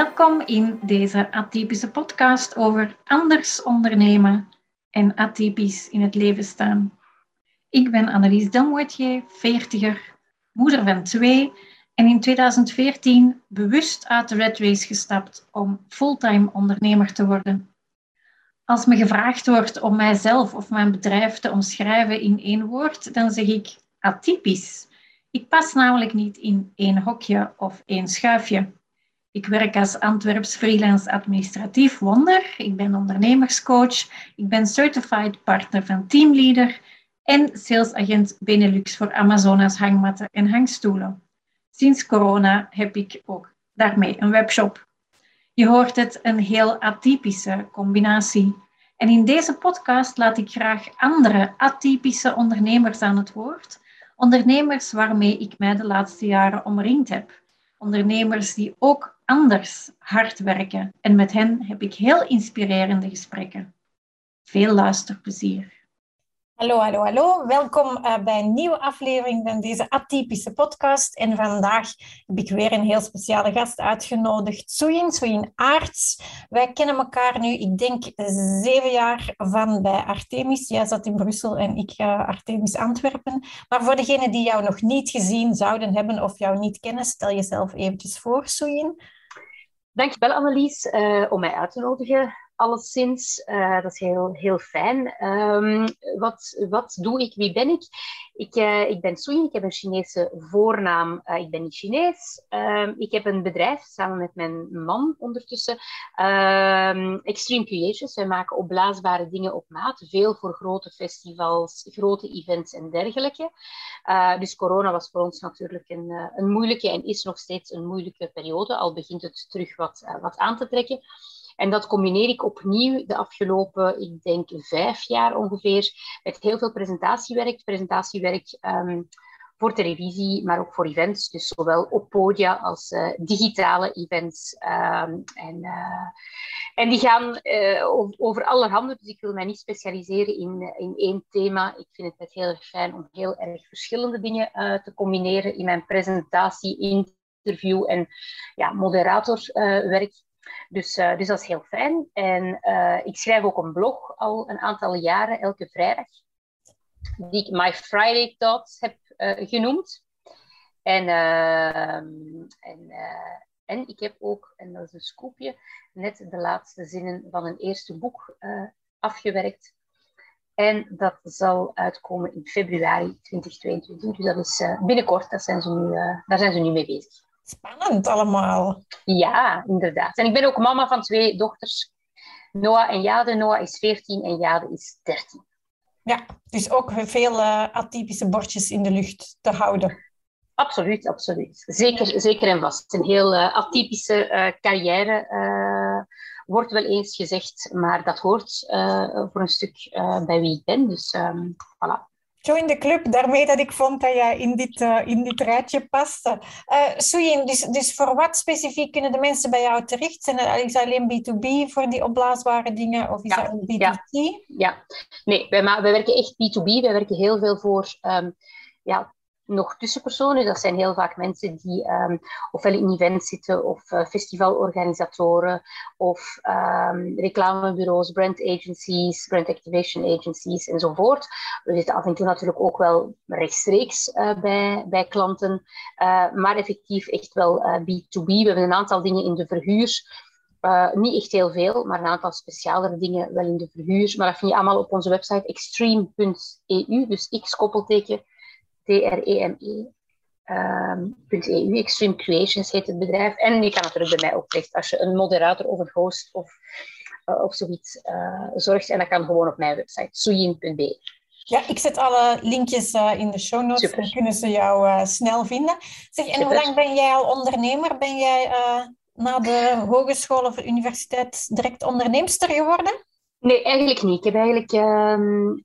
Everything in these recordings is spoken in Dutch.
Welkom in deze atypische podcast over anders ondernemen en atypisch in het leven staan. Ik ben Annelies Delmoitier, veertiger, moeder van twee en in 2014 bewust uit de Red Race gestapt om fulltime ondernemer te worden. Als me gevraagd wordt om mijzelf of mijn bedrijf te omschrijven in één woord, dan zeg ik atypisch. Ik pas namelijk niet in één hokje of één schuifje. Ik werk als Antwerps freelance administratief wonder. Ik ben ondernemerscoach. Ik ben certified partner van Teamleader en salesagent Benelux voor Amazonas hangmatten en hangstoelen. Sinds corona heb ik ook daarmee een webshop. Je hoort het, een heel atypische combinatie. En in deze podcast laat ik graag andere atypische ondernemers aan het woord. Ondernemers waarmee ik mij de laatste jaren omringd heb. Ondernemers die ook anders hard werken. En met hen heb ik heel inspirerende gesprekken. Veel luisterplezier. Hallo, hallo, hallo. Welkom uh, bij een nieuwe aflevering van deze atypische podcast. En vandaag heb ik weer een heel speciale gast uitgenodigd, Soeyin, Soeyin Aarts. Wij kennen elkaar nu, ik denk, zeven jaar van bij Artemis. Jij zat in Brussel en ik Artemis Antwerpen. Maar voor degenen die jou nog niet gezien zouden hebben of jou niet kennen, stel jezelf eventjes voor, Soeyin. Dankjewel Annelies uh, om mij uit te nodigen alleszins. Uh, dat is heel, heel fijn. Um, wat, wat doe ik? Wie ben ik? Ik, uh, ik ben Sui, ik heb een Chinese voornaam. Uh, ik ben niet Chinees. Um, ik heb een bedrijf samen met mijn man ondertussen. Um, Extreme Creations. Wij maken opblaasbare dingen op maat. Veel voor grote festivals, grote events en dergelijke. dus corona was voor ons natuurlijk een, een moeilijke en is nog steeds een moeilijke periode. Al begint het terug wat, wat aan te trekken. En dat combineer ik opnieuw de afgelopen, ik denk, vijf jaar ongeveer, met heel veel presentatiewerk. Presentatiewerk um, voor televisie, maar ook voor events. Dus zowel op podia als uh, digitale events. Um, en, uh, en die gaan over, over allerhande. Dus ik wil mij niet specialiseren in, in één thema. Ik vind het net heel erg fijn om heel erg verschillende dingen te combineren in mijn presentatie, interview en ja, moderatorwerk. Dus, uh, dus dat is heel fijn. En uh, ik schrijf ook een blog al een aantal jaren, elke vrijdag, die ik My Friday Thoughts heb uh, genoemd. En, en, en ik heb ook, en dat is een scoopje, net de laatste zinnen van een eerste boek afgewerkt. En dat zal uitkomen in februari 2022. Dus dat is binnenkort, dat zijn ze nu, daar zijn ze nu mee bezig. Spannend allemaal. Ja, inderdaad. En ik ben ook mama van twee dochters. Noah en Jade. Noah is 14 en Jade is 13. Ja, dus ook veel uh, atypische bordjes in de lucht te houden. Absoluut, absoluut. Zeker, zeker en vast. Een heel uh, atypische uh, carrière wordt wel eens gezegd, maar dat hoort voor een stuk bij wie ik ben. Dus um, voilà. Join the club, daarmee dat ik vond dat jij in dit, uh, in dit rijtje paste. Uh, dus, dus voor wat specifiek kunnen de mensen bij jou terecht? Zijn het, is alleen B2B voor die opblaasbare dingen of is ja, dat B2C? Ja, ja. nee, wij, wij werken echt B2B. Wij werken heel veel voor um, ja, nog tussenpersonen. Dat zijn heel vaak mensen die um, ofwel in events zitten of uh, festivalorganisatoren of um, reclamebureaus, brand agencies, brand activation agencies enzovoort. We zitten af en toe natuurlijk ook wel rechtstreeks uh, bij, bij klanten, uh, maar effectief echt wel B2B. We hebben een aantal dingen in de verhuur. Niet echt heel veel, maar een aantal specialere dingen wel in de verhuur. Maar dat vind je allemaal op onze website extreme.eu, dus x-koppelteken T-R-E-M-E. Um, .eu, Extreme Creations heet het bedrijf. En je kan natuurlijk bij mij ook terecht als je een moderator of een host of, uh, of zoiets uh, zorgt. En dat kan gewoon op mijn website, suyin.be. Ja, ik zet alle linkjes uh, in de show notes, Super. dan kunnen ze jou snel vinden. Zeg, en Super. hoe lang ben jij al ondernemer? Ben jij na de hogeschool of universiteit direct onderneemster geworden? Nee, eigenlijk niet. Ik heb eigenlijk um,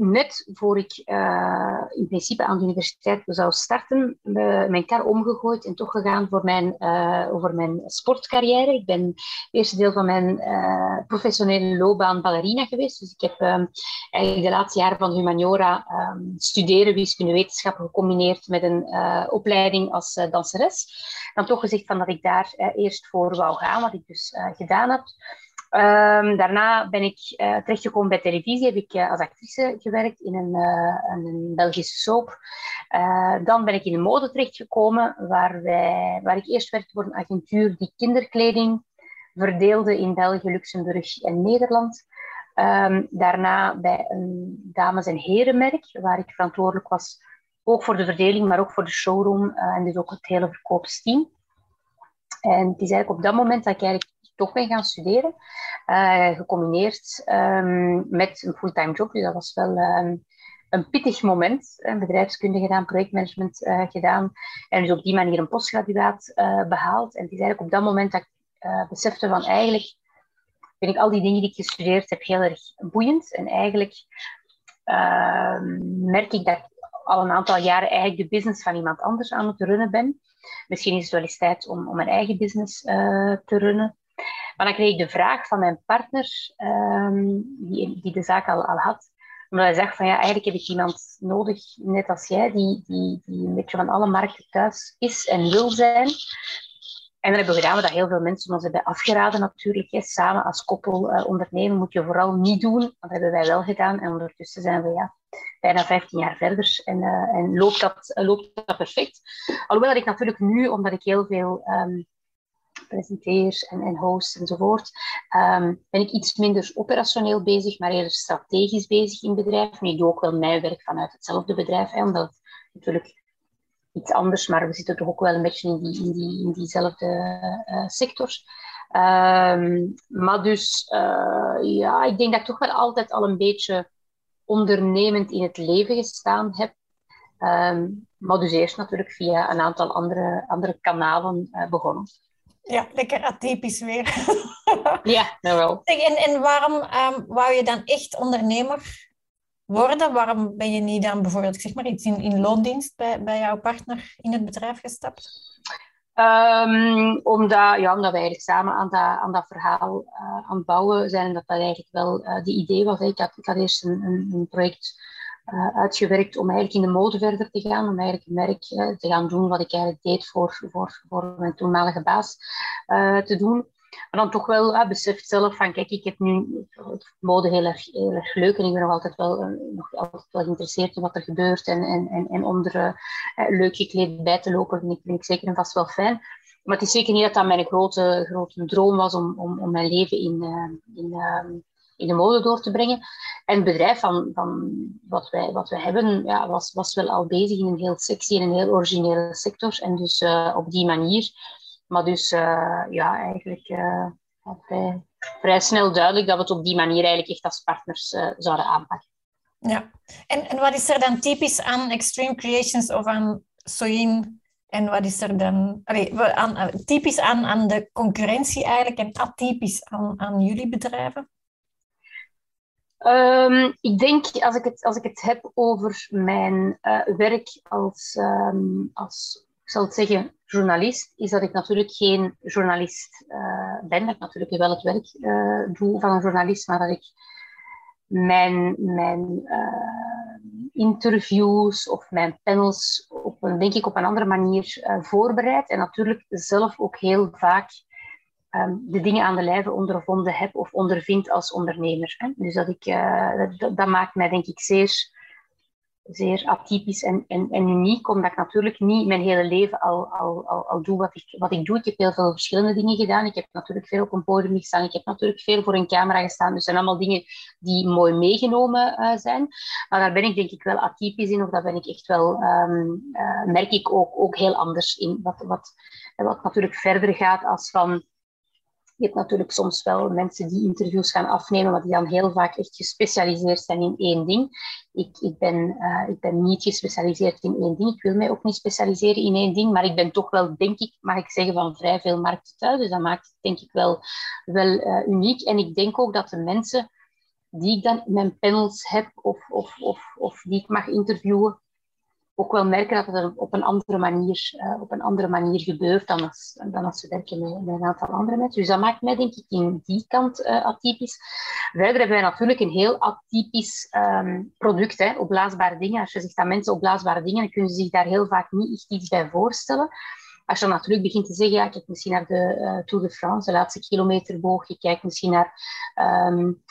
net voor ik uh, in principe aan de universiteit zou starten, mijn kar omgegooid en toch gegaan voor mijn, uh, mijn sportcarrière. Ik ben het eerste deel van mijn professionele loopbaan ballerina geweest. Dus ik heb um, eigenlijk de laatste jaren van humaniora um, studeren wiskunde wetenschappen gecombineerd met een opleiding als danseres. Dan toch gezegd van dat ik daar eerst voor wou gaan, wat ik dus gedaan heb. Um, daarna ben ik uh, terechtgekomen bij televisie. Heb ik uh, als actrice gewerkt in een, uh, een Belgische soap. dan ben ik in de mode terechtgekomen, waar, wij, waar ik eerst werkte voor een agentuur die kinderkleding verdeelde in België, Luxemburg en Nederland. Um, daarna bij een dames- en herenmerk, waar ik verantwoordelijk was ook voor de verdeling, maar ook voor de showroom en dus ook het hele verkoopsteam. En het is eigenlijk op dat moment dat ik eigenlijk toch ben gaan studeren. Uh, gecombineerd um, met een fulltime job. Dus dat was wel um, een pittig moment. Bedrijfskunde gedaan, projectmanagement uh, gedaan. En dus op die manier een postgraduaat uh, behaald. En het is eigenlijk op dat moment dat ik besefte van eigenlijk vind ik al die dingen die ik gestudeerd heb heel erg boeiend. En eigenlijk ehm, merk ik dat ik al een aantal jaren eigenlijk de business van iemand anders aan het runnen ben. Misschien is het wel eens tijd om, om mijn eigen business te runnen. Maar dan kreeg ik de vraag van mijn partner, um, die, die de zaak al, al had, omdat hij zegt van ja, eigenlijk heb ik iemand nodig, net als jij, die, die, die een beetje van alle markten thuis is en wil zijn. En dat hebben we gedaan, wat heel veel mensen ons hebben afgeraden natuurlijk. Samen als koppel uh, ondernemen moet je vooral niet doen. Dat hebben wij wel gedaan. En ondertussen zijn we ja, bijna 15 jaar verder en, uh, en loopt, dat, uh, loopt dat perfect. Alhoewel dat ik natuurlijk nu, omdat ik heel veel um, presenteer en, en host enzovoort, um, ben ik iets minder operationeel bezig, maar eerder strategisch bezig in bedrijf. Nu, ik doe ook wel mijn werk vanuit hetzelfde bedrijf, hè, omdat het natuurlijk iets anders, maar we zitten toch ook wel een beetje in, die, in, die, in diezelfde uh, sector. Um, maar dus, uh, ja, ik denk dat ik toch wel altijd al een beetje ondernemend in het leven gestaan heb. Um, maar dus eerst natuurlijk via een aantal andere, andere kanalen uh, begonnen. Ja, lekker atypisch weer. ja, nou wel. En, en waarom um, wou je dan echt ondernemer worden? Waarom ben je niet dan bijvoorbeeld zeg maar, iets in, in loondienst bij, bij jouw partner in het bedrijf gestapt? Um, omdat, ja, omdat we eigenlijk samen aan dat, aan dat verhaal uh, aan het bouwen zijn en dat dat eigenlijk wel uh, die idee was. Ik had, ik had eerst een, een, een project uh, uitgewerkt om eigenlijk in de mode verder te gaan, om eigenlijk een merk uh, te gaan doen wat ik eigenlijk deed voor, voor, voor mijn toenmalige baas uh, te doen. Maar dan toch wel beseft zelf van, kijk, ik heb nu mode heel erg, erg leuk en ik ben nog altijd wel, nog altijd wel geïnteresseerd in wat er gebeurt en, en, en, en om er leuk gekleed bij te lopen, vind ik, vind ik zeker en vast wel fijn. Maar het is zeker niet dat dat mijn grote, grote droom was om, om, om mijn leven in, in ehm, in de mode door te brengen. En het bedrijf van, van wat, wij, wat wij hebben ja, was, was wel al bezig in een heel sexy en een heel originele sector. En dus uh, op die manier. Maar dus uh, ja, eigenlijk uh, vrij, vrij snel duidelijk dat we het op die manier eigenlijk echt als partners zouden aanpakken. Ja, en, en wat is er dan typisch aan Extreme Creations of aan Soyin en wat is er dan allee, aan, typisch aan, aan de concurrentie eigenlijk en atypisch aan, aan jullie bedrijven? Um, ik denk, als ik het, als ik het heb over mijn uh, werk als, um, als, ik zal het zeggen, journalist, is dat ik natuurlijk geen journalist uh, ben. Dat ik natuurlijk wel het werk uh, doe van een journalist, maar dat ik mijn, mijn interviews of mijn panels op denk ik, op een andere manier voorbereid. En natuurlijk zelf ook heel vaak um, de dingen aan de lijve ondervonden heb of ondervind als ondernemer. Hè. Dus dat, ik, uh, dat, maakt mij denk ik zeer, zeer atypisch en, en, en, uniek, omdat ik natuurlijk niet mijn hele leven al, al, al, al doe wat ik, wat ik doe. Ik heb heel veel verschillende dingen gedaan. Ik heb natuurlijk veel op een podium gestaan. Ik heb natuurlijk veel voor een camera gestaan. Dus zijn allemaal dingen die mooi meegenomen uh, zijn. Maar daar ben ik denk ik wel atypisch in, of daar ben ik echt wel, um, merk ik ook, ook heel anders in. Wat, wat, wat natuurlijk verder gaat als van je hebt natuurlijk soms wel mensen die interviews gaan afnemen, maar die dan heel vaak echt gespecialiseerd zijn in één ding. Ik, ik, ben, uh, ik ben niet gespecialiseerd in één ding. Ik wil mij ook niet specialiseren in één ding, maar ik ben toch wel, denk ik, mag ik zeggen, van vrij veel markten. Dus dat maakt het denk ik wel, wel uh, uniek. En ik denk ook dat de mensen die ik dan in mijn panels heb of, of, of, of die ik mag interviewen, ook wel merken dat het op een andere manier, uh, op een andere manier gebeurt dan als, dan als ze werken met, een aantal andere mensen. Dus dat maakt mij denk ik in die kant uh, atypisch. Verder hebben wij natuurlijk een heel atypisch um, product, hè, opblaasbare dingen. Als je zegt aan mensen opblaasbare dingen, dan kunnen ze zich daar heel vaak niet echt iets bij voorstellen. Als je dan natuurlijk begint te zeggen, ja, kijk misschien naar de uh, Tour de France, de laatste kilometerboog, je kijkt misschien naar um,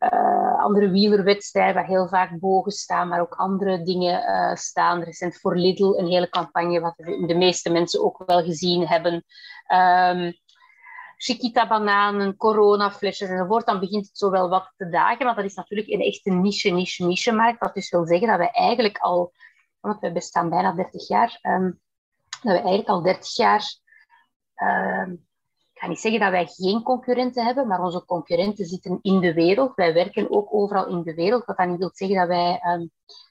uh, andere wielerwedstrijden waar heel vaak bogen staan, maar ook andere dingen uh, staan. Recent voor Lidl een hele campagne, wat de meeste mensen ook wel gezien hebben. Um, Chiquita-bananen, corona-flesjes enzovoort, dan begint het zo wel wat te dagen. Maar dat is natuurlijk een echte niche, niche, niche-markt. Wat dus wil zeggen dat we eigenlijk al, want we bestaan bijna 30 jaar, um, dat we eigenlijk al 30 jaar um, ga niet zeggen dat wij geen concurrenten hebben, maar onze concurrenten zitten in de wereld. Wij werken ook overal in de wereld, wat dan niet wil zeggen dat wij um,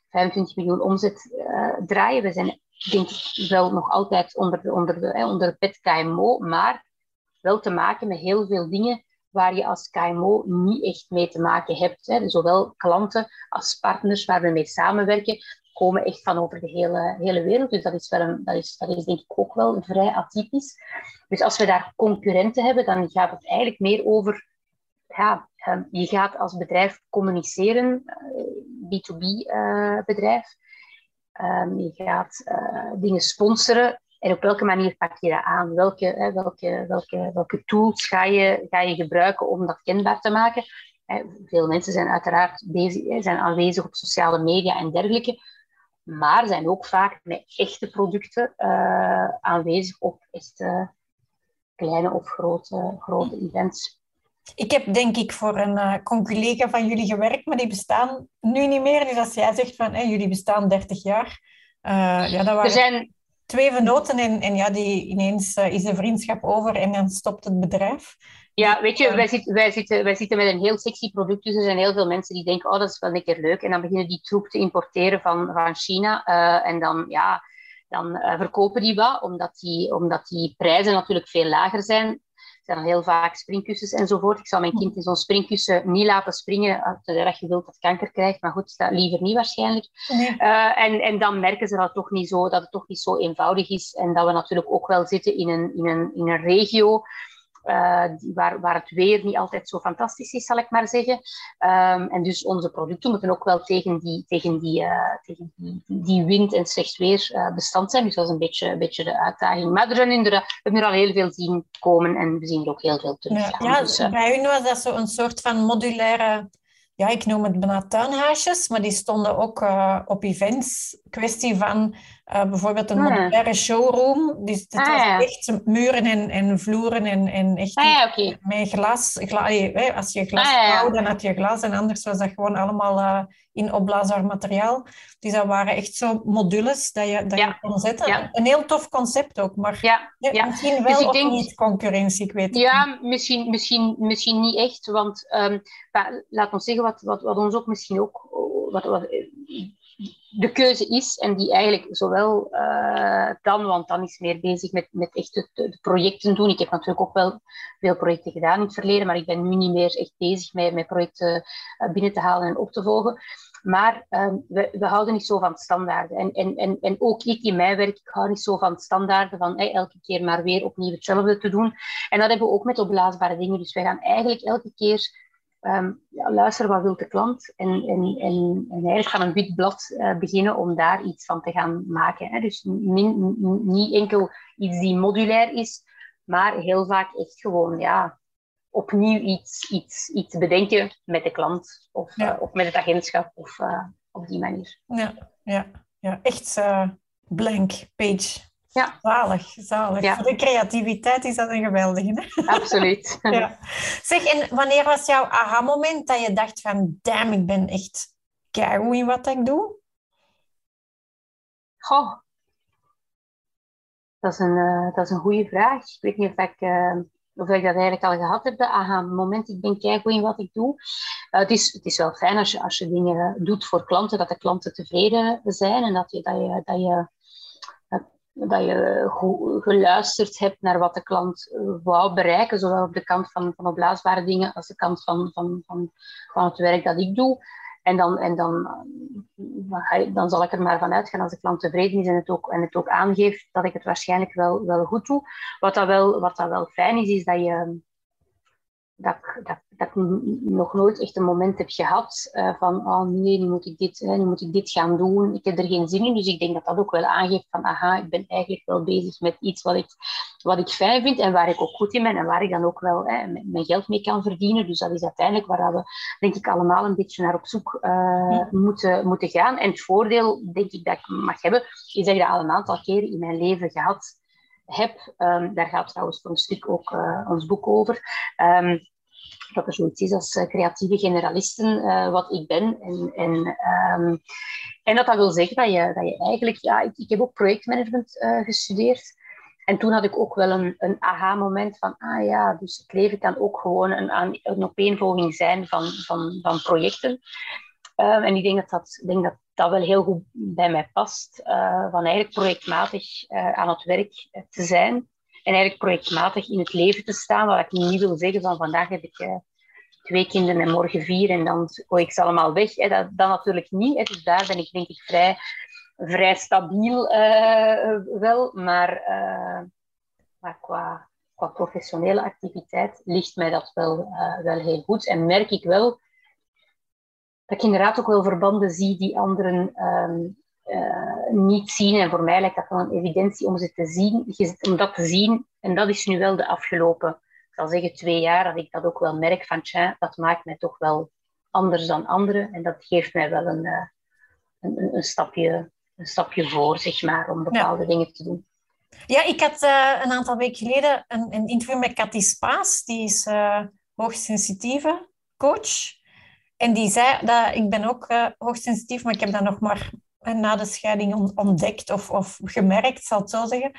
25 miljoen omzet uh, draaien. We zijn, denk ik, wel nog altijd onder de, onder de, eh, onder KMO, maar wel te maken met heel veel dingen waar je als KMO niet echt mee te maken hebt. Hè. Zowel klanten als partners waar we mee samenwerken, komen echt van over de hele, hele wereld. Dus dat is, wel een, dat, is, dat is denk ik ook wel vrij atypisch. Dus als we daar concurrenten hebben, dan gaat het eigenlijk meer over... Ja, ehm, je gaat als bedrijf communiceren, B2B-bedrijf. Eh, ehm, je gaat eh, dingen sponsoren. En op welke manier pak je dat aan? Welke, welke, welke, welke tools ga je, ga je gebruiken om dat kenbaar te maken? Veel mensen zijn uiteraard bezig, zijn aanwezig op sociale media en dergelijke maar zijn ook vaak met echte producten uh, aanwezig op echte kleine of grote, grote events. Ik heb denk ik voor een uh, collega van jullie gewerkt, maar die bestaan nu niet meer. Dus als jij zegt van hey, jullie bestaan 30 jaar, uh, ja, dat waren er zijn... twee vernoten en, en ja, die, ineens is de vriendschap over en dan stopt het bedrijf. Ja, weet je, wij zitten, wij, zitten, wij zitten met een heel sexy product. Dus er zijn heel veel mensen die denken, oh, dat is wel lekker leuk. En dan beginnen die troep te importeren van, van China. Uh, en dan, ja, dan uh, verkopen die wat, omdat die, omdat die prijzen natuurlijk veel lager zijn. Er zijn dan heel vaak springkussens enzovoort. Ik zou mijn kind in zo'n springkussen niet laten springen, totdat je wilt dat kanker krijgt. Maar goed, dat liever niet waarschijnlijk. Nee. Uh, en, en dan merken ze dat, toch niet zo, dat het toch niet zo eenvoudig is. En dat we natuurlijk ook wel zitten in een, in een, in een regio uh, waar, waar het weer niet altijd zo fantastisch is, zal ik maar zeggen. Um, en dus onze producten moeten ook wel tegen die, tegen die, uh, tegen die, die wind en slecht weer uh, bestand zijn. Dus dat is een beetje, een beetje de uitdaging. Maar er zijn inderdaad, we hebben er al heel veel zien komen en we zien er ook heel veel terug. Ja, ja dus, bij u was dat zo een soort van modulaire ja, ik noem het bijna tuinhuisjes, maar die stonden ook uh, op events. Kwestie van uh, bijvoorbeeld een ah. modulaire showroom. Dus het ah, was ja. echt muren en, en vloeren en, en echt ah, ja, okay. met glas. gla als je glas ah, bouwde, dan had je glas en anders was dat gewoon allemaal uh, in opblaasbaar materiaal. Dus dat waren echt zo modules dat je, dat je kon zetten. Een heel tof concept ook, maar ja. Ja. misschien wel dus of denk... niet concurrentie, ik weet Ja, niet. Misschien, misschien, misschien niet echt, want um, laat ons zeggen wat, wat, wat ons ook misschien ook... Wat, wat, de keuze is, en die eigenlijk zowel uh, dan, want dan is meer bezig met, met echt de, projecten doen. Ik heb natuurlijk ook wel veel projecten gedaan in het verleden, maar ik ben nu niet meer echt bezig met, met projecten uh, binnen te halen en op te volgen. Maar um, we, we, houden niet zo van standaarden. En, en, en, en ook ik in mijn werk, ik hou niet zo van standaarden, van hey, elke keer maar weer opnieuw hetzelfde te doen. En dat hebben we ook met opblaasbare dingen. Dus wij gaan eigenlijk elke keer um, ja, luisteren wat wil de klant en, en, en, en eigenlijk gaan een wit blad uh, beginnen om daar iets van te gaan maken. Hè. Dus min, niet enkel iets die modulair is, maar heel vaak echt gewoon ja, opnieuw iets, iets, iets bedenken met de klant of, ja. uh, of met het agentschap of uh, op die manier. Ja, ja, ja. echt blank page ja. Zalig, zalig. Ja. Voor de creativiteit is dat een geweldige. Hè? Absoluut. ja. Zeg, en wanneer was jouw aha-moment dat je dacht van... Damn, ik ben echt keigoed in wat ik doe? Goh. Dat is een, uh, dat is een goede vraag. Ik weet niet of ik, uh, of ik dat eigenlijk al gehad heb. Aha-moment, ik ben keigoed in wat ik doe. Uh, het, is, het is wel fijn als je, als je dingen doet voor klanten, dat de klanten tevreden zijn en dat je... Dat je, dat je dat je geluisterd hebt naar wat de klant eh, wou bereiken, zowel op de kant van, van opblaasbare dingen als de kant van, van, van, van het werk dat ik doe. En dan, en dan dan zal ik er maar van uitgaan als de klant tevreden is en het ook, en het ook aangeeft, dat ik het waarschijnlijk wel, wel goed doe. Wat dat wel, wat dat wel fijn is, is dat je dat, dat, dat ik nog nooit echt een moment heb gehad uh, van, oh nee, nu moet, ik dit, nu moet ik dit gaan doen. Ik heb er geen zin in. Dus ik denk dat dat ook wel aangeeft van, aha, ik ben eigenlijk wel bezig met iets wat ik, wat ik fijn vind en waar ik ook goed in ben en waar ik dan ook wel hè, mijn geld mee kan verdienen. Dus dat is uiteindelijk waar we, denk ik, allemaal een beetje naar op zoek uh, moeten, moeten gaan. En het voordeel, denk ik, dat ik mag hebben, is dat je dat al een aantal keren in mijn leven gehad heb. Um, daar gaat trouwens voor een stuk ook uh, ons boek over. Um, dat er zoiets is als uh, creatieve generalisten, uh, wat ik ben. En, en, um, en dat dat wil zeggen dat je, dat je eigenlijk... Ja, ik, ik heb ook projectmanagement gestudeerd. En toen had ik ook wel een, een aha-moment van, ah ja, dus het leven kan ook gewoon een, een opeenvolging zijn van, van, van projecten. En ik denk dat dat, denk dat dat wel heel goed bij mij past. Uh, van eigenlijk projectmatig uh, aan het werk te zijn. En eigenlijk projectmatig in het leven te staan. Wat ik niet wil zeggen van vandaag heb ik twee kinderen en morgen vier en dan gooi ik ze allemaal weg. Hè. Dat, dat natuurlijk niet. Dus daar ben ik denk ik vrij, vrij stabiel wel. Maar, maar qua, qua professionele activiteit ligt mij dat wel, wel heel goed. En merk ik wel dat ik inderdaad ook wel verbanden zie die anderen ehm, eh, niet zien. En voor mij lijkt dat wel een evidentie om ze te zien, om dat te zien. En dat is nu wel de afgelopen, ik zal zeggen twee jaar, dat ik dat ook wel merk van, tja, dat maakt mij toch wel anders dan anderen. En dat geeft mij wel een, uh, een, een, stapje, een stapje voor, zeg maar, om bepaalde dingen te doen. Ja, ik had uh, een aantal weken geleden een, een interview met Cathy Spaas. Die is hoogsensitieve coach. En die zei dat ik ben ook uh, hoogsensitief, maar ik heb dat nog maar uh, na de scheiding ontdekt of, of gemerkt, zal het zo zeggen,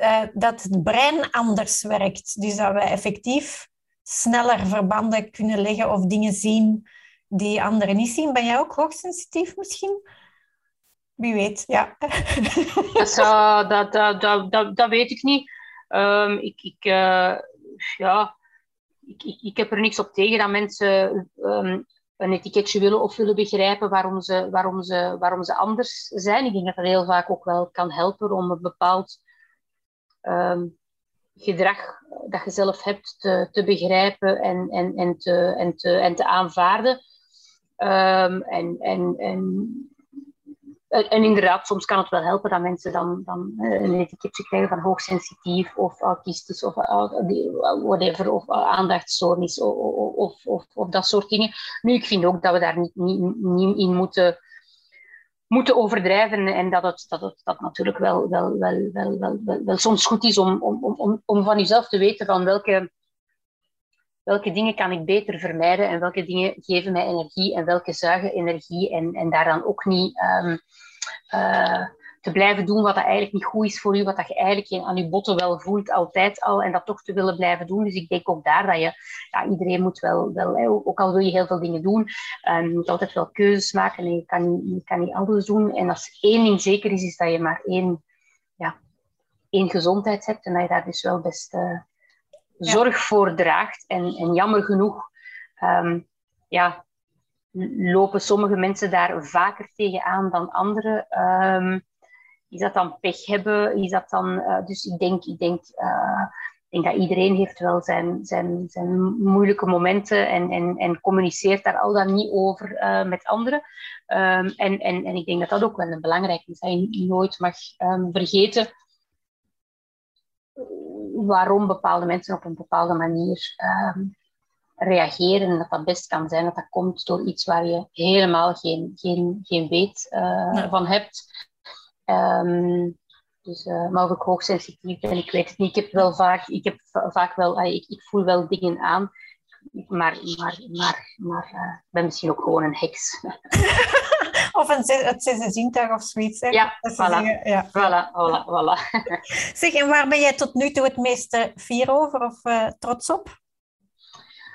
uh, dat het brein anders werkt. Dus dat we effectief sneller verbanden kunnen leggen of dingen zien die anderen niet zien. Ben jij ook hoogsensitief misschien? Wie weet, ja. dat, dat, dat, dat, dat, weet ik niet. Um, ik, ik, ja, ik, ik, ik, heb er niks op tegen dat mensen um, een etiketje willen of willen begrijpen waarom ze, waarom, ze, waarom ze anders zijn. Ik denk dat dat heel vaak ook wel kan helpen om een bepaald um, gedrag dat je zelf hebt te, te begrijpen en, en, en, te, en, te, en te aanvaarden. Um, en, en, en en inderdaad, soms kan het wel helpen dat mensen dan, dan eh, een etiketje krijgen van hoogsensitief of autistisch of uh, whatever, of uh, aandachtstoornis of, of, of, of, dat soort dingen. Nu, ik vind ook dat we daar niet, niet, niet in moeten, moeten overdrijven en dat het, dat dat natuurlijk wel, wel, wel, wel, wel, wel, wel soms goed is om, om, om, om van jezelf te weten van welke welke dingen kan ik beter vermijden en welke dingen geven mij energie en welke zuigen energie en, en daar dan ook niet um, uh, te blijven doen wat dat eigenlijk niet goed is voor u, wat dat je eigenlijk aan je botten wel voelt altijd al en dat toch te willen blijven doen. Dus ik denk ook daar dat je, ja, iedereen moet wel, wel ook al wil je heel veel dingen doen, um, je moet altijd wel keuzes maken en je kan, je kan niet alles doen. En als één ding zeker is, is dat je maar één, ja, één gezondheid hebt en dat je daar dus wel best... Uh, zorg voor draagt. En, en jammer genoeg um, ja, lopen sommige mensen daar vaker tegenaan dan anderen. Um, is dat dan pech hebben? Is dat dan, uh, dus ik denk, ik, denk, uh, ik denk dat iedereen heeft wel zijn, zijn, zijn moeilijke momenten en, en, en communiceert daar al dan niet over uh, met anderen. Um, en, en, en ik denk dat dat ook wel een belangrijk is. Dat je nooit mag vergeten waarom bepaalde mensen op een bepaalde manier um, reageren. En dat dat best kan zijn dat dat komt door iets waar je helemaal geen, geen, geen weet uh, van hebt. Um, dus, uh, maar of ik hoogsensitief ben, ik weet het niet. Ik heb wel vaak, ik heb vaak wel, uh, ik, ik, voel wel dingen aan. Maar, maar, maar, maar uh, ben misschien ook gewoon een heks. of een, het zesde zintuig of zoiets. Hè? Ja, voilà. Zeggen, ja. Voilà, voilà, voilà. zeg, en waar ben jij tot nu toe het meeste fier over of uh, trots op?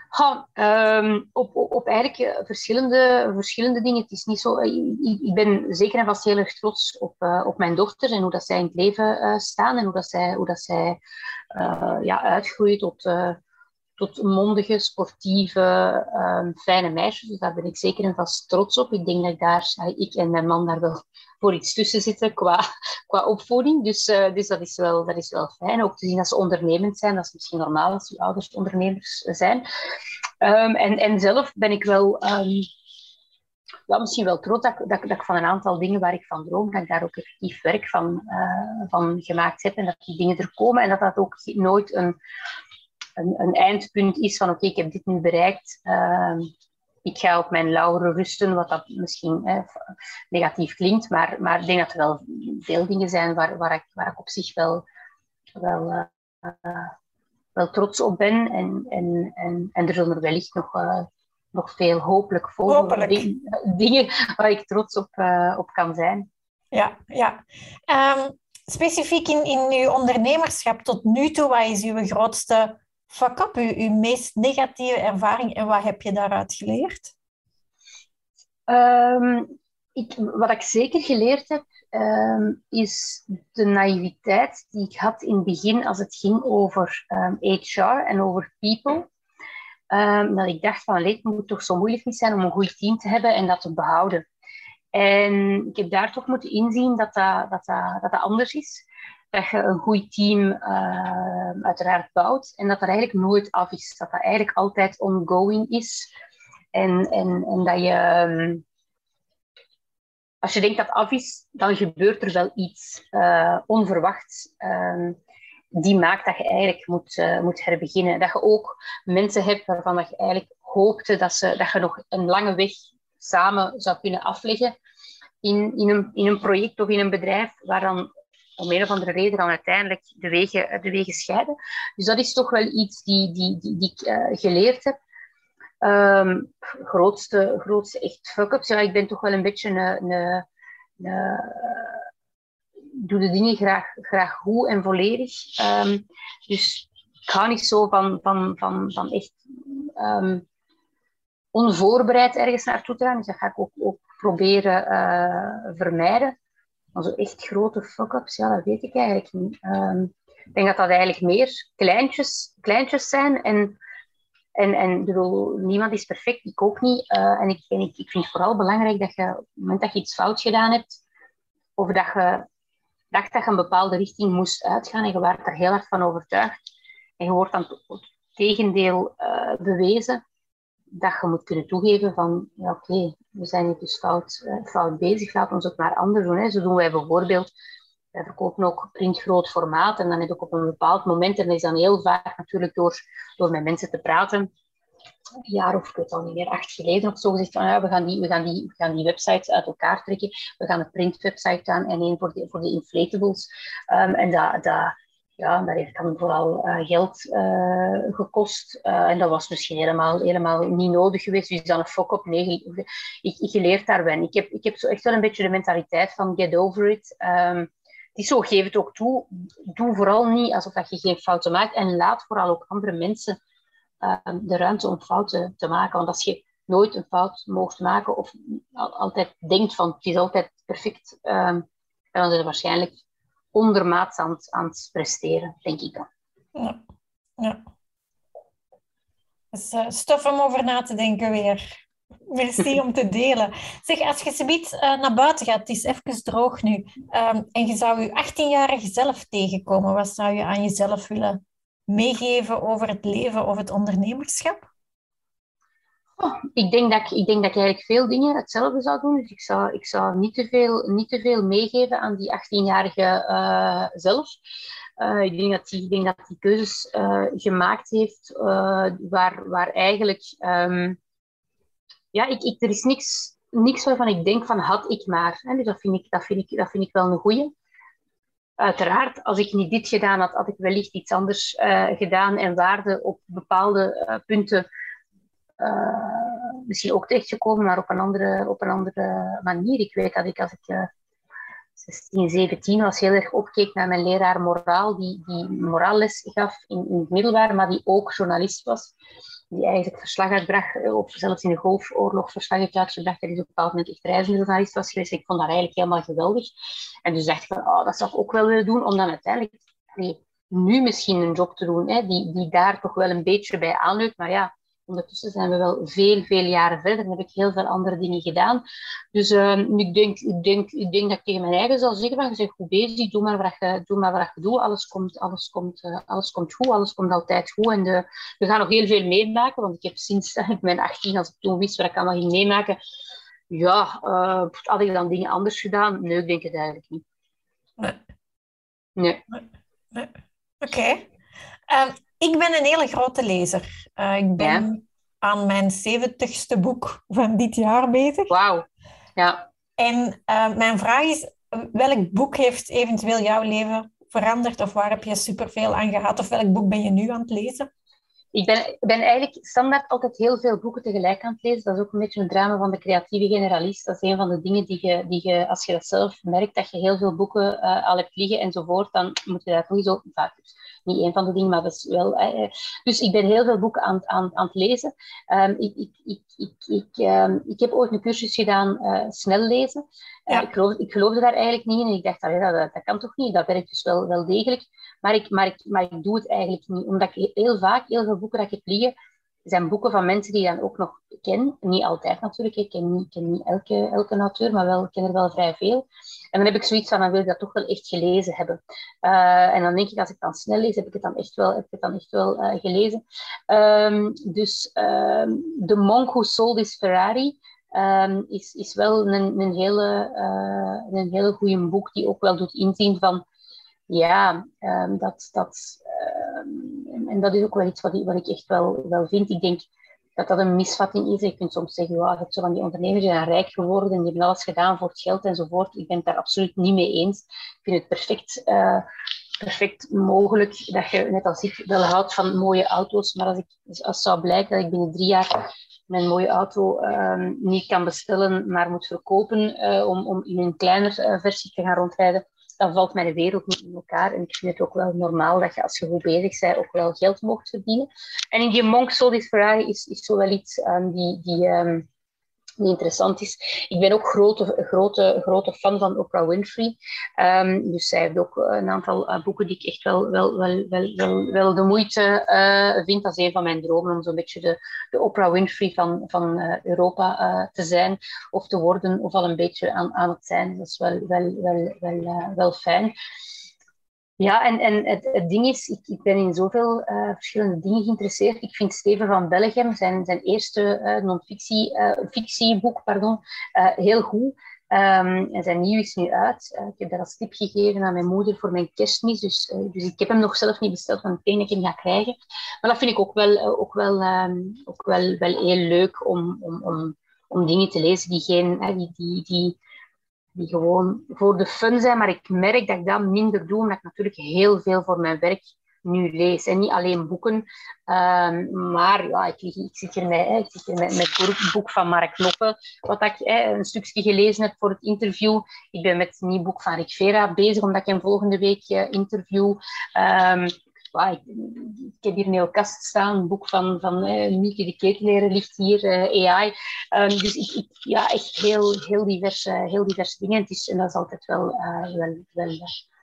Ha, um, op, op, op, eigenlijk uh, verschillende, verschillende dingen. Het is niet zo, uh, ik, ik, ben zeker en vast heel erg trots op, uh, op mijn dochter en hoe dat zij in het leven staan en hoe dat zij, hoe dat zij ja, uitgroeit tot, tot mondige, sportieve, ehm, fijne meisjes. Dus daar ben ik zeker en vast trots op. Ik denk dat ik daar, ik en mijn man daar wel voor iets tussen zitten qua, qua opvoeding. Dus, uh, dus dat, is wel, dat is wel fijn. Ook te zien dat ze ondernemend zijn. Dat is misschien normaal als je ouders ondernemers zijn. Um, en, en zelf ben ik wel... Ja, misschien wel trots dat, dat, dat, ik van een aantal dingen waar ik van droom, dat ik daar ook effectief werk van, uh, van gemaakt heb en dat die dingen er komen en dat dat ook nooit een, een, een eindpunt is van oké, ik heb dit nu bereikt, uh, ik ga op mijn lauren rusten, wat dat misschien eh, negatief klinkt, maar, maar ik denk dat er wel veel dingen zijn waar, waar, ik, waar ik op zich wel, wel, uh, wel trots op ben en, en, en, en er zullen er wellicht nog nog veel hopelijk volgen. Dingen waar ik trots op, uh, op kan zijn. Ja, ja. Um, specifiek in, in uw ondernemerschap tot nu toe, wat is uw grootste fuck-up, uw, meest negatieve ervaring en wat heb je daaruit geleerd? Um, ik, wat ik zeker geleerd heb, um, is de naïviteit die ik had in het begin als het ging over HR en over people. Dat ik dacht van, het moet toch zo moeilijk niet zijn om een goed team te hebben en dat te behouden. En ik heb daar toch moeten inzien dat, dat, dat, dat, anders is. Dat je een goed team uh, uiteraard bouwt en dat dat eigenlijk nooit af is. Dat dat eigenlijk altijd ongoing is. En, en, en dat je, um, als je denkt dat af is, dan gebeurt er wel iets uh, onverwachts. Uh, die maakt dat je eigenlijk moet, uh, moet herbeginnen. Dat je ook mensen hebt waarvan dat je eigenlijk hoopte dat, ze, dat je nog een lange weg samen zou kunnen afleggen in, in, een, in een project of in een bedrijf, waar dan om een of andere reden dan uiteindelijk de wegen, de wegen scheiden. Dus dat is toch wel iets die, die, die, die ik uh, geleerd heb. Um, grootste, grootste echt fuck-ups. Ja, ik ben toch wel een beetje een, een, een doe de dingen graag, graag goed en volledig. Um, dus ik ga niet zo van, van, van, van echt um, onvoorbereid ergens naartoe te gaan. Dus dat ga ik ook, ook proberen uh, vermijden. Maar zo echt grote fuck-ups, ja, dat weet ik eigenlijk niet. Um, ik denk dat dat eigenlijk meer kleintjes, kleintjes zijn. En, en, en bedoel, niemand is perfect, ik ook niet. Uh, en ik, ik, ik vind het vooral belangrijk dat je op het moment dat je iets fout gedaan hebt, of dat je dacht dat je een bepaalde richting moest uitgaan en je werd er heel erg van overtuigd. En je wordt dan het tegendeel uh, bewezen dat je moet kunnen toegeven van, ja oké, we zijn hier dus fout, uh, fout bezig, we ons ook maar anders doen. Hè. Zo doen wij bijvoorbeeld, wij verkopen ook printgroot formaat en dan heb ik op een bepaald moment, en dat is dan heel vaak natuurlijk door, door met mensen te praten, een jaar of ik weet al niet meer, acht geleden of zo, gezegd van ja, we gaan die, we gaan die, we gaan die websites uit elkaar trekken. We gaan een printwebsite aan en één voor de, voor de inflatables. Um, en dat, dat, ja, dat heeft dan vooral uh, geld uh, gekost. Uh, en dat was misschien helemaal, helemaal niet nodig geweest. Dus dan een fok op. Nee, ik, ik geleerd daarbij. Ik heb, ik heb zo echt wel een beetje de mentaliteit van get over it. Um, het is zo, geef het ook toe. Doe vooral niet alsof dat je geen fouten maakt. En laat vooral ook andere mensen Ehm, de ruimte om fouten te maken. Want als je nooit een fout mocht maken of altijd denkt van het is altijd perfect, um, dan is het waarschijnlijk ondermaats aan aan het presteren, denk ik dan. Ja, ja. Dus uh, stof om over na te denken weer. Merci om te delen. Zeg, als je zoiets uh, naar buiten gaat, het is even droog nu, um, en je zou je 18-jarige zelf tegenkomen, wat zou je aan jezelf willen meegeven over het leven of het ondernemerschap? Oh, ik, denk dat ik, denk dat ik eigenlijk veel dingen hetzelfde zou doen. Dus ik zou, ik zou niet, te veel, niet te veel meegeven aan die 18-jarige uh, zelf. Uh, ik, denk dat die, ik denk dat die keuzes uh, gemaakt heeft waar, waar eigenlijk... Um, ja, ik, ik, er is niks, niks waarvan ik denk van had ik maar. Hè? Dus dat vind, ik, dat, vind ik, dat vind ik wel een goeie uiteraard, als ik niet dit gedaan had, had ik wellicht iets anders gedaan en waarde op bepaalde punten misschien ook terechtgekomen, maar op een, andere, op een andere manier. Ik weet dat ik als ik 16, 17 was, heel erg opkeek naar mijn leraar moraal, die, die moraalles gaf in, in het middelbaar, maar die ook journalist was die eigenlijk verslag uitbracht, eh, of zelfs in de Golfoorlog verslag heeft uitgebracht. Is op een bepaald moment echt reisjournalist was geweest. Ik vond dat eigenlijk helemaal geweldig. En dus dacht ik van, oh, dat zou ik ook wel willen doen, om dan uiteindelijk... Nee, nu misschien een job te doen hè, die, die daar toch wel een beetje bij aanleunt. Maar ja, ondertussen zijn we wel veel, veel jaren verder en heb ik heel veel andere dingen gedaan. Dus uh, ik, denk, ik, denk, ik denk dat ik tegen mijn eigen zal zeggen van, je bent goed bezig, doe maar wat je, doe maar wat je doet. Alles komt, alles, komt, uh, alles komt goed, alles komt altijd goed. En de, we gaan nog heel veel meemaken, want ik heb sinds mijn 18, als ik toen wist wat ik allemaal ging meemaken, ja, uh, had ik dan dingen anders gedaan? Nee, ik denk het eigenlijk niet. Nee. Nee. nee. Oké. Okay. Ehm, ik ben een hele grote lezer. Uh, ik ben ja. aan mijn zeventigste boek van dit jaar bezig. Wauw. Ja. En uh, mijn vraag is, welk boek heeft eventueel jouw leven veranderd? Of waar heb je superveel aan gehad? Of welk boek ben je nu aan het lezen? Ik ben, ben eigenlijk standaard altijd heel veel boeken tegelijk aan het lezen. Dat is ook een beetje een drama van de creatieve generalist. Dat is een van de dingen die je, die je als je dat zelf merkt, dat je heel veel boeken uh, al hebt liggen enzovoort, dan moet je daar toch zo vaak niet een van de dingen, maar dat is wel. Eh, dus ik ben heel veel boeken aan, aan, aan het lezen. Um, ik, ik, ik, ik, ik, um, ik heb ooit een cursus gedaan, uh, snel lezen. Uh, ja. ik, geloof, ik geloofde daar eigenlijk niet in en ik dacht, dat, dat, dat kan toch niet? Dat werkt dus wel, wel degelijk. Maar ik, maar, ik, maar ik doe het eigenlijk niet, omdat ik heel vaak, heel veel boeken dat ik heb liggen, zijn boeken van mensen die ik dan ook nog ken. Niet altijd natuurlijk, ik ken niet, ken elke, elke auteur, maar wel, ik ken er wel vrij veel. En dan heb ik zoiets van, dan wil ik dat toch wel echt gelezen hebben. Uh, en dan denk ik, als ik dan snel lees, heb ik het dan echt wel, heb ik het dan echt wel uh, gelezen. Um, dus um, The Monk Who Sold His Ferrari um, is, is wel een, een hele, uh, een hele goede boek die ook wel doet inzien van, ja, dat, dat, en dat is ook wel iets wat ik, wat ik echt wel, wel vind. Ik denk dat dat een misvatting is. Je kunt soms zeggen, ja, zo van die ondernemers zijn rijk geworden en die hebben alles gedaan voor het geld enzovoort. Ik ben het daar absoluut niet mee eens. Ik vind het perfect, uh, perfect mogelijk dat je, net als ik, wel houdt van mooie auto's. Maar als, ik, als zou blijken dat ik binnen drie jaar mijn mooie auto uh, niet kan bestellen, maar moet verkopen uh, om, om in een kleinere versie te gaan rondrijden, dan valt mijn wereld in elkaar. En ik vind het ook wel normaal dat je als je goed bezig bent ook wel geld mocht verdienen. En in die Monk Ferrari is, is zo wel iets die, die, um, interessant is. Ik ben ook grote, grote, grote fan van Oprah Winfrey. Um, dus zij heeft ook een aantal uh, boeken die ik echt wel, wel, wel, wel, wel, wel de moeite uh, vind. Dat is een van mijn dromen om zo'n beetje de, de Oprah Winfrey van, van uh, Europa te zijn of te worden, of al een beetje aan, aan het zijn. Dat is wel, wel, wel, wel, wel fijn. Ja, en, en het, het ding is, ik, ik ben in zoveel uh, verschillende dingen geïnteresseerd. Ik vind Steven van Bellegem, zijn, zijn eerste uh, non-fictie, uh, fictieboek, pardon, heel goed. Um, en zijn nieuw is nu uit. ik heb dat als tip gegeven aan mijn moeder voor mijn kerstmis. Dus, dus ik heb hem nog zelf niet besteld, want ik denk dat ik hem ga krijgen. Maar dat vind ik ook wel, ook wel, um, ook wel, wel heel leuk om, om, om, om dingen te lezen die geen... die, die, die die gewoon voor de fun zijn. Maar ik merk dat ik dat minder doe, omdat ik natuurlijk heel veel voor mijn werk nu lees. En niet alleen boeken, um, maar ja, ik, ik, zit hier met, ik zit hier met, met het boek van Mark Knoppen, wat ik een stukje gelezen heb voor het interview. Ik ben met het nieuw boek van Rick Vera bezig, omdat ik hem volgende week uh, interview. Um, ik, ik, heb hier een heel kast staan, een boek van, van uh, Mieke de Keteleren ligt hier, uh, AI. Um, ehm, dus ik, ik, ja, echt heel, heel, diverse, heel diverse dingen. Het is, en dat is altijd wel, uh, wel, wel,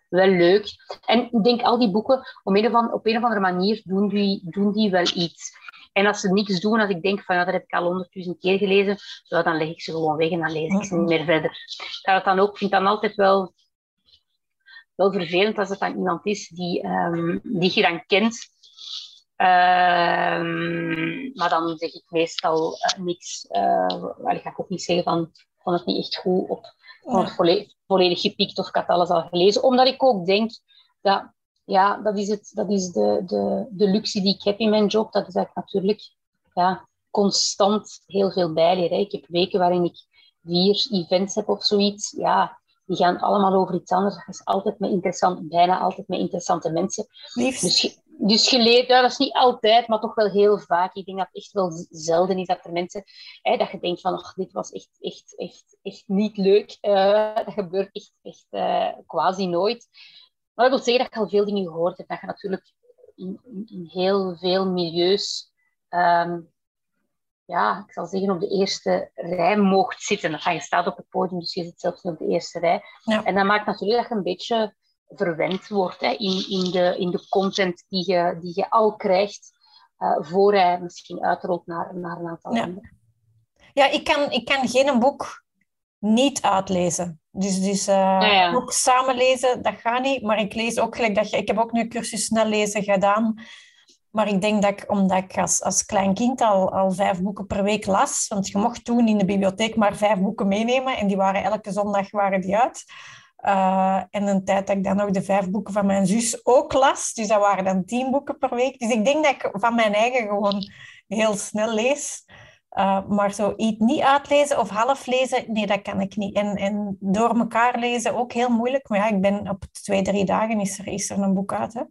wel leuk. En ik denk, al die boeken, op een of andere, op een of andere manier doen die, doen die wel iets. En als ze niks doen, als ik denk van ja, dat heb ik al honderdduizend keer gelezen, zo, dan leg ik ze gewoon weg en dan lees ik ze niet meer verder. Ik het dan ook, vind dan altijd wel wel vervelend als het dan iemand is die, um, die je dan kent. Um, maar dan zeg ik meestal uh, niks. Uh, ik ga ook niet zeggen van, van het niet echt goed op ja. volledig, volledig gepikt of ik had alles al gelezen. Omdat ik ook denk dat, ja, dat is, het, dat is de, de, de luxe die ik heb in mijn job. Dat is dat ik natuurlijk ja, constant heel veel bijleer. Ik heb weken waarin ik vier events heb of zoiets. Ja, die gaan allemaal over iets anders. Dat is altijd met interessant, bijna altijd met interessante mensen. Liefst. Dus, dus je leert, ja, dat is niet altijd, maar toch wel heel vaak. Ik denk dat het echt wel zelden is dat er mensen, hè, dat je denkt van, oh, dit was echt, echt, echt, echt niet leuk. Uh, dat gebeurt echt, echt uh, quasi nooit. Maar dat wil zeggen dat je al veel dingen gehoord hebt. Dat je natuurlijk in, in, in heel veel milieus um, ja, ik zal zeggen, op de eerste rij mocht zitten. Dan je staat op het podium, dus je zit zelfs niet op de eerste rij. Ja. En dat maakt natuurlijk dat je een beetje verwend wordt hè, in, in, de, in de content die je, die je al krijgt uh, voor hij misschien uitrolt naar, naar een aantal ja. landen. Ja, ik kan, ik kan geen boek niet uitlezen. Dus, dus uh, ja, ja. boek samenlezen, dat gaat niet. Maar ik lees ook gelijk dat je... Ik heb ook nu een cursus snel lezen gedaan. Maar ik denk dat ik, omdat ik als, als klein kind al, al vijf boeken per week las, want je mocht toen in de bibliotheek maar vijf boeken meenemen en die waren elke zondag waren die uit. Uh, en een tijd dat ik dan ook de vijf boeken van mijn zus ook las. Dus dat waren dan tien boeken per week. Dus ik denk dat ik van mijn eigen gewoon heel snel lees. Uh, maar zo iets niet uitlezen of half lezen, nee, dat kan ik niet. En, en door elkaar lezen ook heel moeilijk. Maar ja, ik ben op twee, drie dagen is er, is er een boek uit. Hè.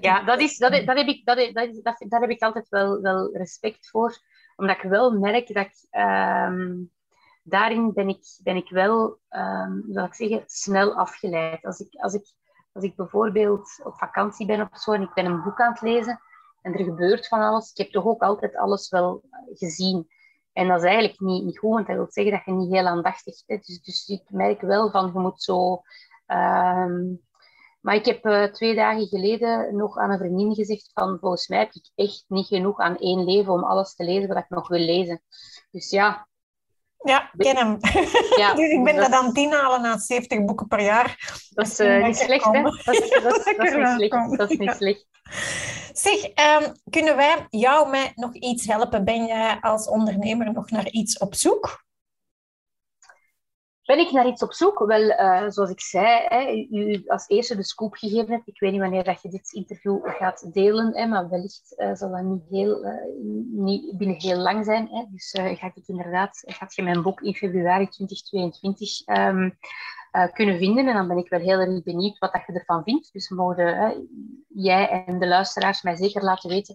Ja, dat, is, dat, dat, heb ik, dat, dat, dat, daar heb ik altijd wel, wel respect voor. Omdat ik wel merk dat ik... Um, daarin ben ik, ben ik wel, um, ik zeggen, snel afgeleid. Als ik, als, ik, als ik bijvoorbeeld op vakantie ben of zo en ik ben een boek aan het lezen en er gebeurt van alles, ik heb toch ook altijd alles wel gezien. En dat is eigenlijk niet, niet goed, want dat wil zeggen dat je niet heel aandachtig bent. Dus, dus ik merk wel van, je moet zo... Um, maar ik heb uh, twee dagen geleden nog aan een vriendin gezegd van volgens mij heb ik echt niet genoeg aan één leven om alles te lezen wat ik nog wil lezen. Dus ja, ja, ken hem. Ja, dus ik ben dat aan tien halen na 70 boeken per jaar. Dat is uh, niet slecht, hè? Dat is, dat, is, dat, is niet slecht. dat is niet slecht. Zeg, um, kunnen wij jou met nog iets helpen? Ben jij als ondernemer nog naar iets op zoek? Ben ik naar iets op zoek? Wel, uh, zoals ik zei, hè, u als eerste de scoop gegeven hebt. Ik weet niet wanneer dat je dit interview gaat delen, hè, maar wellicht uh, zal dat niet, heel, uh, niet binnen heel lang zijn. Hè. Dus ga ik het inderdaad, gaat je mijn boek in februari 2022 um, kunnen vinden. En dan ben ik wel heel erg benieuwd wat dat je ervan vindt. Dus mogen jij en de luisteraars mij zeker laten weten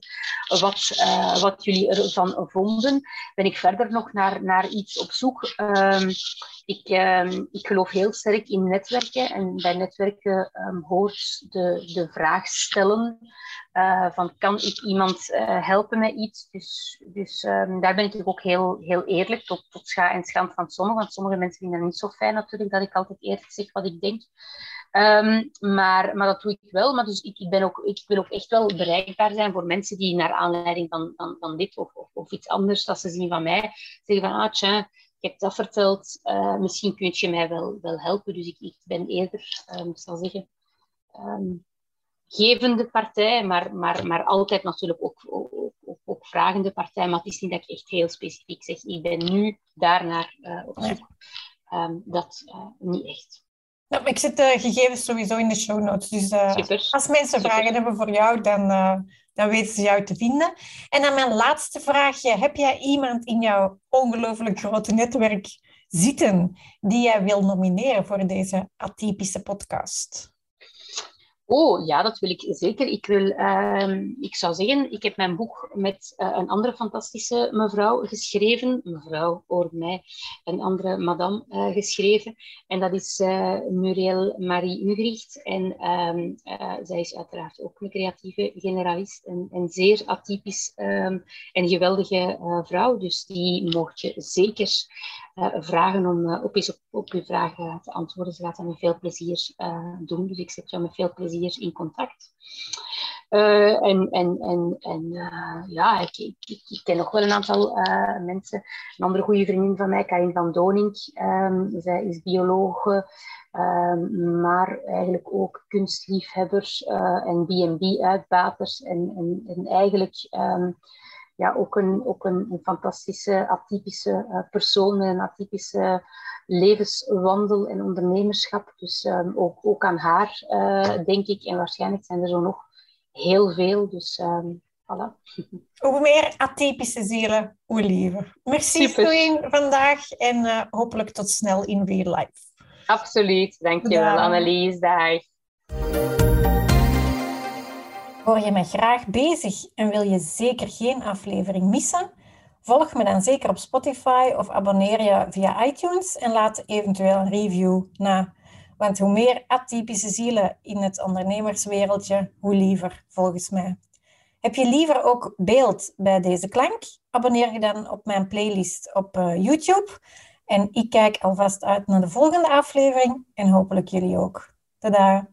wat, wat jullie ervan vonden. Ben ik verder nog naar, naar iets op zoek? Um, ik, uh, ik geloof heel sterk in netwerken en bij netwerken um, hoort de, de vraag stellen uh, van kan ik iemand uh, helpen met iets? Dus, dus um, daar ben ik ook heel, heel eerlijk tot, tot scha en schand van sommigen, want sommige mensen vinden het niet zo fijn natuurlijk dat ik altijd eerlijk zeg wat ik denk. Um, maar, maar dat doe ik wel. Maar dus ik, ik, ben ook, ik wil ook echt wel bereikbaar zijn voor mensen die naar aanleiding van, van, van dit of, of, iets anders dat ze zien van mij, zeggen van ah tja, ik heb dat verteld, uh, misschien kun je mij wel, wel helpen. Dus ik, ik ben eerder, um, ik zal zeggen, gevende partij, maar, maar, maar altijd natuurlijk ook, ook, ook, ook, vragende partij. Maar het is niet dat ik echt heel specifiek zeg, ik ben nu daarnaar uh, op zoek. Um, dat uh, niet echt. Ja, ik zet de gegevens sowieso in de show notes. Dus als mensen Super. vragen hebben voor jou, dan dan weten ze jou te vinden. En dan mijn laatste vraagje. Heb jij iemand in jouw ongelooflijk grote netwerk zitten die jij wil nomineren voor deze atypische podcast? Oh ja, dat wil ik zeker. Ik, wil, uh, ik zou zeggen, ik heb mijn boek met uh, een andere fantastische mevrouw geschreven. Mevrouw, hoor mij, een andere madame uh, geschreven. En dat is eh, Muriel Marie Ugricht. En ehm, zij is uiteraard ook een creatieve generalist en, en zeer atypisch um, en geweldige vrouw. Dus die mocht je zeker vragen om op eens op, op vragen te antwoorden. Ze gaat dat met veel plezier doen. Dus ik zet jou met veel plezier in contact. Uh, en en, en, en uh, ja, ik, ik, ken nog wel een aantal uh, mensen. Een andere goede vriendin van mij, Karin van Doning. Um, zij is biologe, um, maar eigenlijk ook kunstliefhebber en B&B-uitbaters. En, en, en eigenlijk um, ja, ook, een, ook een, een fantastische, atypische persoon met een atypische levenswandel en ondernemerschap. Dus um, ook, ook aan haar, uh, denk ik. En waarschijnlijk zijn er zo nog heel veel. Dus um, voilà. Hoe meer atypische zielen, hoe liever. Merci Soin vandaag en uh, hopelijk tot snel in real life. Absoluut. Dankjewel. Annelies. Dag. Hoor je me graag bezig en wil je zeker geen aflevering missen? Volg me dan zeker op Spotify of abonneer je via iTunes en laat eventueel een review na. Want hoe meer atypische zielen in het ondernemerswereldje, hoe liever volgens mij. Heb je liever ook beeld bij deze klank? Abonneer je dan op mijn playlist op uh, YouTube. En ik kijk alvast uit naar de volgende aflevering en hopelijk jullie ook. Tada!